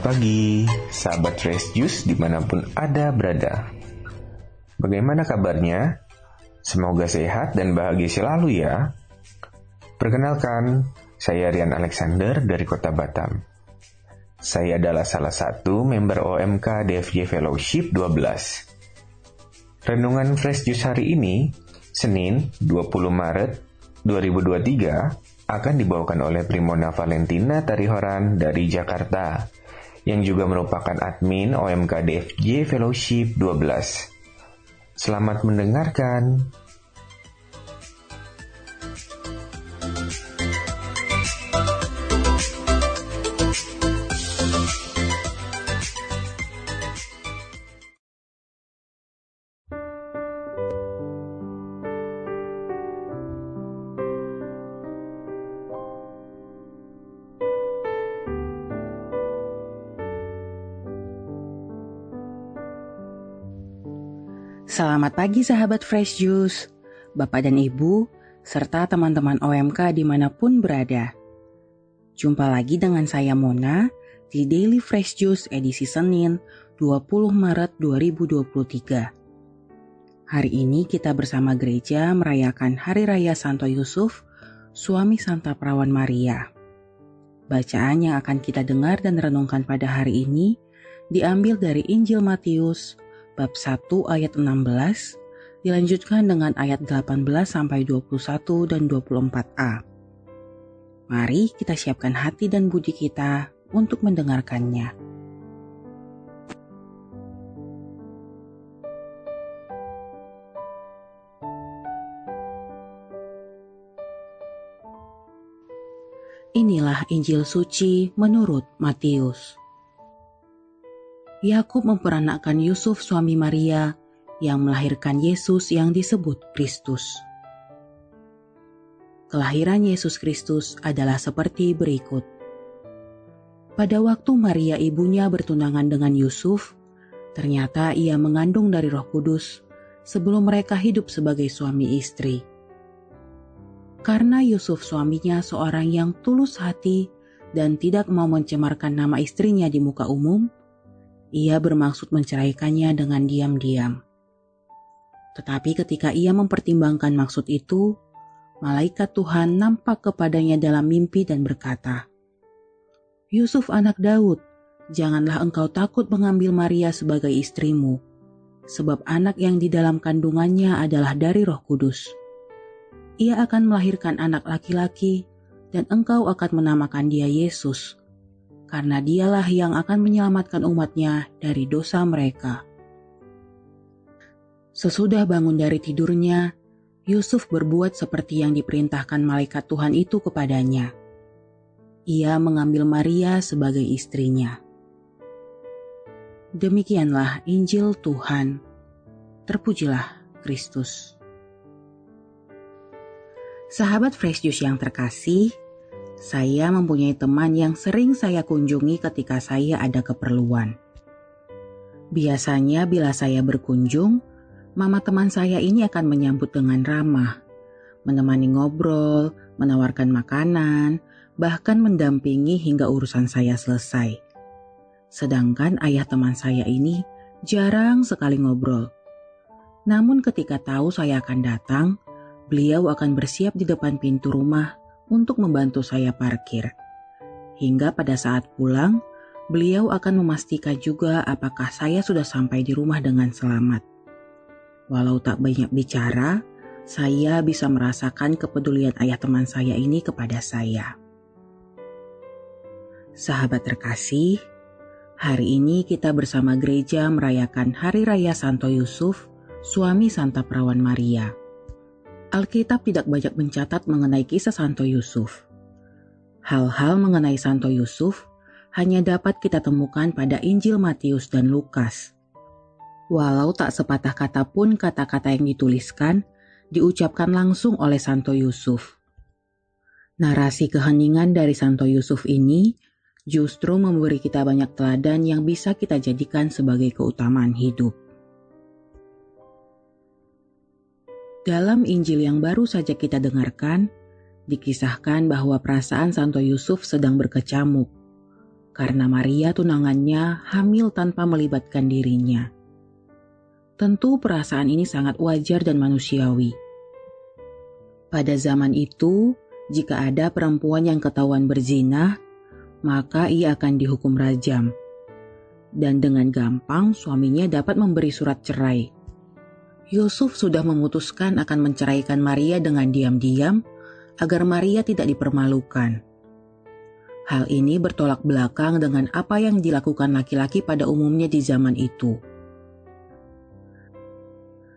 Selamat pagi, sahabat Fresh Juice di mana pun ada berada. Bagaimana kabarnya? Semoga sehat dan bahagia selalu ya. Perkenalkan, saya Rian Alexander dari Kota Batam. Saya adalah salah satu member OMK DFJ Fellowship 12. Renungan Fresh Juice hari ini, Senin 20 Maret 2023, akan dibawakan oleh Primona Valentina Tarihoran dari Jakarta, yang juga merupakan admin OMK DFJ Fellowship 12. Selamat mendengarkan. Selamat pagi sahabat Fresh Juice, Bapak dan Ibu, serta teman-teman OMK di mana pun berada. Jumpa lagi dengan saya Mona di Daily Fresh Juice edisi Senin 20 Maret 2023. Hari ini kita bersama gereja merayakan Hari Raya Santo Yusuf, suami Santa Perawan Maria. Bacaan yang akan kita dengar dan renungkan pada hari ini diambil dari Injil Matius bab 1 ayat 16 dilanjutkan dengan ayat 18 sampai 21 dan 24a. Mari kita siapkan hati dan budi kita untuk mendengarkannya. Inilah Injil suci menurut Matius. Yakub memperanakkan Yusuf suami Maria yang melahirkan Yesus yang disebut Kristus. Kelahiran Yesus Kristus adalah seperti berikut. Pada waktu Maria ibunya bertunangan dengan Yusuf, ternyata ia mengandung dari Roh Kudus sebelum mereka hidup sebagai suami istri. Karena Yusuf suaminya seorang yang tulus hati dan tidak mau mencemarkan nama istrinya di muka umum, ia bermaksud menceraikannya dengan diam-diam. Tetapi ketika ia mempertimbangkan maksud itu, malaikat Tuhan nampak kepadanya dalam mimpi dan berkata, "Yusuf, anak Daud, janganlah engkau takut mengambil Maria sebagai istrimu, sebab anak yang di dalam kandungannya adalah dari Roh Kudus. Ia akan melahirkan anak laki-laki, dan engkau akan menamakan dia Yesus." Karena dialah yang akan menyelamatkan umatnya dari dosa mereka. Sesudah bangun dari tidurnya, Yusuf berbuat seperti yang diperintahkan malaikat Tuhan itu kepadanya. Ia mengambil Maria sebagai istrinya. Demikianlah Injil Tuhan. Terpujilah Kristus. Sahabat Fresh Juice yang terkasih, saya mempunyai teman yang sering saya kunjungi ketika saya ada keperluan. Biasanya bila saya berkunjung, mama teman saya ini akan menyambut dengan ramah, menemani ngobrol, menawarkan makanan, bahkan mendampingi hingga urusan saya selesai. Sedangkan ayah teman saya ini jarang sekali ngobrol. Namun ketika tahu saya akan datang, beliau akan bersiap di depan pintu rumah untuk membantu saya parkir. Hingga pada saat pulang, beliau akan memastikan juga apakah saya sudah sampai di rumah dengan selamat. Walau tak banyak bicara, saya bisa merasakan kepedulian ayah teman saya ini kepada saya. Sahabat terkasih, hari ini kita bersama gereja merayakan Hari Raya Santo Yusuf, suami Santa Perawan Maria. Alkitab tidak banyak mencatat mengenai kisah Santo Yusuf. Hal-hal mengenai Santo Yusuf hanya dapat kita temukan pada Injil Matius dan Lukas. Walau tak sepatah kata pun kata-kata yang dituliskan diucapkan langsung oleh Santo Yusuf. Narasi keheningan dari Santo Yusuf ini justru memberi kita banyak teladan yang bisa kita jadikan sebagai keutamaan hidup. Dalam Injil yang baru saja kita dengarkan, dikisahkan bahwa perasaan Santo Yusuf sedang berkecamuk. karena Maria tunangannya hamil tanpa melibatkan dirinya. Tentu perasaan ini sangat wajar dan manusiawi. Pada zaman itu, jika ada perempuan yang ketahuan berzina, maka ia akan dihukum rajam. Dan dengan gampang suaminya dapat memberi surat cerai. Yusuf sudah memutuskan akan menceraikan Maria dengan diam-diam agar Maria tidak dipermalukan. Hal ini bertolak belakang dengan apa yang dilakukan laki-laki pada umumnya di zaman itu.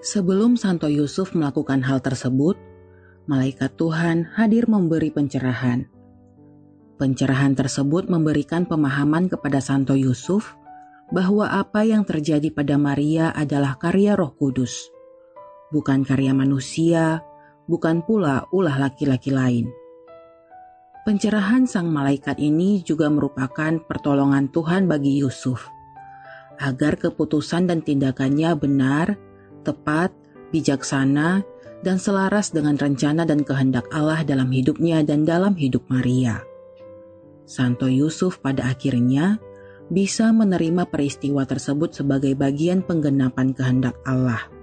Sebelum Santo Yusuf melakukan hal tersebut, malaikat Tuhan hadir memberi pencerahan. Pencerahan tersebut memberikan pemahaman kepada Santo Yusuf bahwa apa yang terjadi pada Maria adalah karya Roh Kudus, bukan karya manusia, bukan pula ulah laki-laki lain. Pencerahan sang malaikat ini juga merupakan pertolongan Tuhan bagi Yusuf, agar keputusan dan tindakannya benar tepat, bijaksana, dan selaras dengan rencana dan kehendak Allah dalam hidupnya dan dalam hidup Maria. Santo Yusuf pada akhirnya bisa menerima peristiwa tersebut sebagai bagian penggenapan kehendak Allah.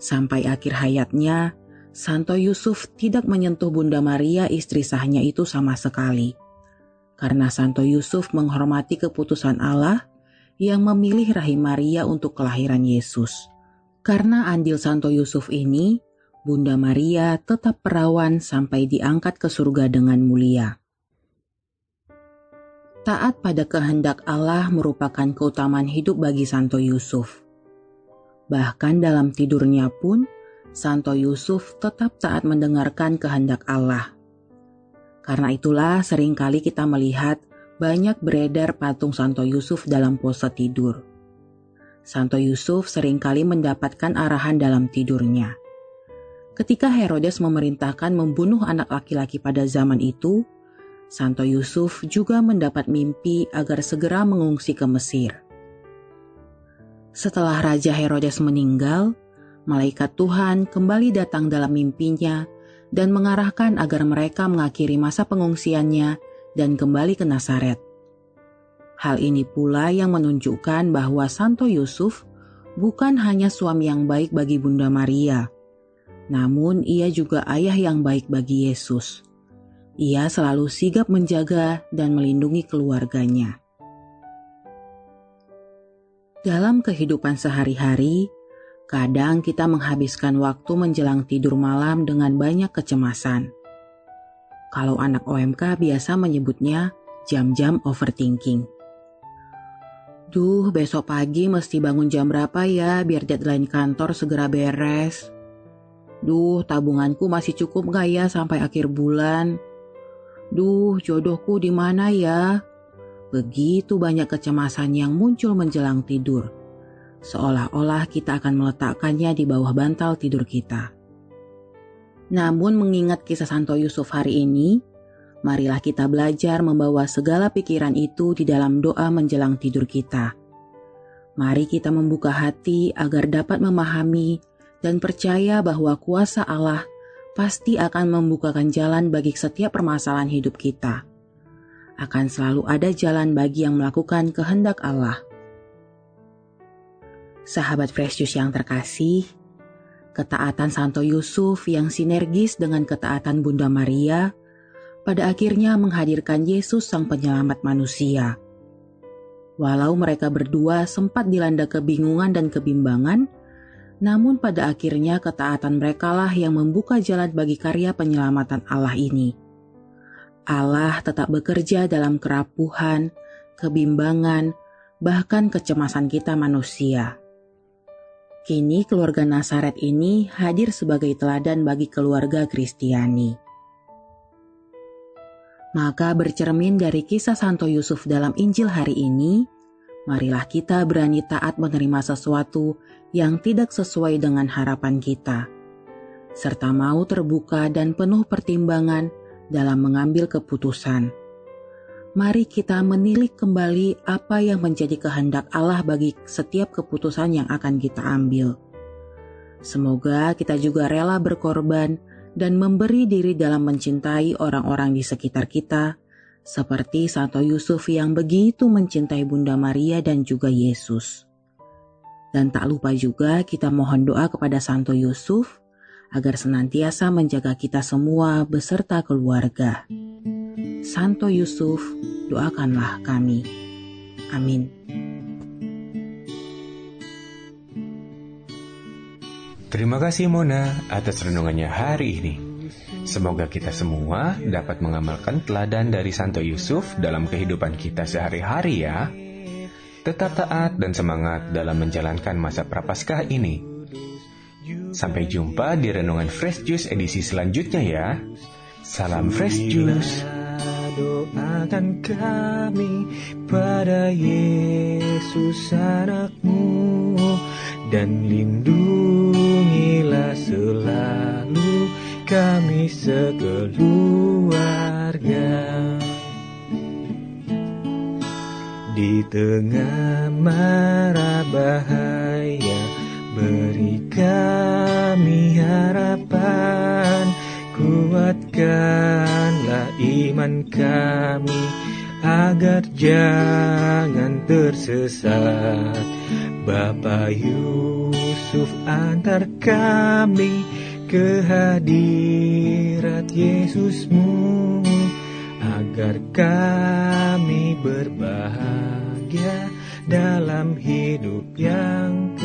Sampai akhir hayatnya, Santo Yusuf tidak menyentuh Bunda Maria istri sahnya itu sama sekali. Karena Santo Yusuf menghormati keputusan Allah yang memilih rahim Maria untuk kelahiran Yesus. Karena andil Santo Yusuf ini, Bunda Maria tetap perawan sampai diangkat ke surga dengan mulia. Taat pada kehendak Allah merupakan keutamaan hidup bagi Santo Yusuf. Bahkan dalam tidurnya pun, Santo Yusuf tetap taat mendengarkan kehendak Allah. Karena itulah sering kali kita melihat banyak beredar patung Santo Yusuf dalam pose tidur. Santo Yusuf sering kali mendapatkan arahan dalam tidurnya. Ketika Herodes memerintahkan membunuh anak laki-laki pada zaman itu, Santo Yusuf juga mendapat mimpi agar segera mengungsi ke Mesir. Setelah Raja Herodes meninggal, malaikat Tuhan kembali datang dalam mimpinya dan mengarahkan agar mereka mengakhiri masa pengungsiannya dan kembali ke Nazaret. Hal ini pula yang menunjukkan bahwa Santo Yusuf bukan hanya suami yang baik bagi Bunda Maria, namun ia juga ayah yang baik bagi Yesus. Ia selalu sigap menjaga dan melindungi keluarganya. Dalam kehidupan sehari-hari, kadang kita menghabiskan waktu menjelang tidur malam dengan banyak kecemasan. Kalau anak OMK biasa menyebutnya jam-jam overthinking. Duh, besok pagi mesti bangun jam berapa ya biar deadline kantor segera beres. Duh, tabunganku masih cukup gak ya sampai akhir bulan? Duh, jodohku di mana ya? Begitu banyak kecemasan yang muncul menjelang tidur. Seolah-olah kita akan meletakkannya di bawah bantal tidur kita. Namun mengingat kisah Santo Yusuf hari ini, Marilah kita belajar membawa segala pikiran itu di dalam doa menjelang tidur kita. Mari kita membuka hati agar dapat memahami dan percaya bahwa kuasa Allah pasti akan membukakan jalan bagi setiap permasalahan hidup kita. Akan selalu ada jalan bagi yang melakukan kehendak Allah. Sahabat Fresh Juice yang terkasih, ketaatan Santo Yusuf yang sinergis dengan ketaatan Bunda Maria pada akhirnya menghadirkan Yesus Sang Penyelamat manusia. Walau mereka berdua sempat dilanda kebingungan dan kebimbangan, namun pada akhirnya ketaatan merekalah yang membuka jalan bagi karya penyelamatan Allah ini. Allah tetap bekerja dalam kerapuhan, kebimbangan, bahkan kecemasan kita manusia. Kini keluarga Nasaret ini hadir sebagai teladan bagi keluarga Kristiani. Maka bercermin dari kisah Santo Yusuf dalam Injil hari ini, marilah kita berani taat menerima sesuatu yang tidak sesuai dengan harapan kita, serta mau terbuka dan penuh pertimbangan dalam mengambil keputusan. Mari kita menilik kembali apa yang menjadi kehendak Allah bagi setiap keputusan yang akan kita ambil. Semoga kita juga rela berkorban dan memberi diri dalam mencintai orang-orang di sekitar kita, seperti Santo Yusuf yang begitu mencintai Bunda Maria dan juga Yesus. Dan tak lupa juga kita mohon doa kepada Santo Yusuf agar senantiasa menjaga kita semua beserta keluarga. Santo Yusuf, doakanlah kami. Amin. Terima kasih Mona atas renungannya hari ini. Semoga kita semua dapat mengamalkan teladan dari Santo Yusuf dalam kehidupan kita sehari-hari ya. Tetap taat dan semangat dalam menjalankan masa prapaskah ini. Sampai jumpa di renungan Fresh Juice edisi selanjutnya ya. Salam Fresh Juice. Doakan kami pada Yesus anakmu dan lindungilah selalu kami sekeluarga. Di tengah mara bahaya kuatkanlah iman kami agar jangan tersesat. Bapa Yusuf antar kami ke hadirat Yesusmu agar kami berbahagia dalam hidup yang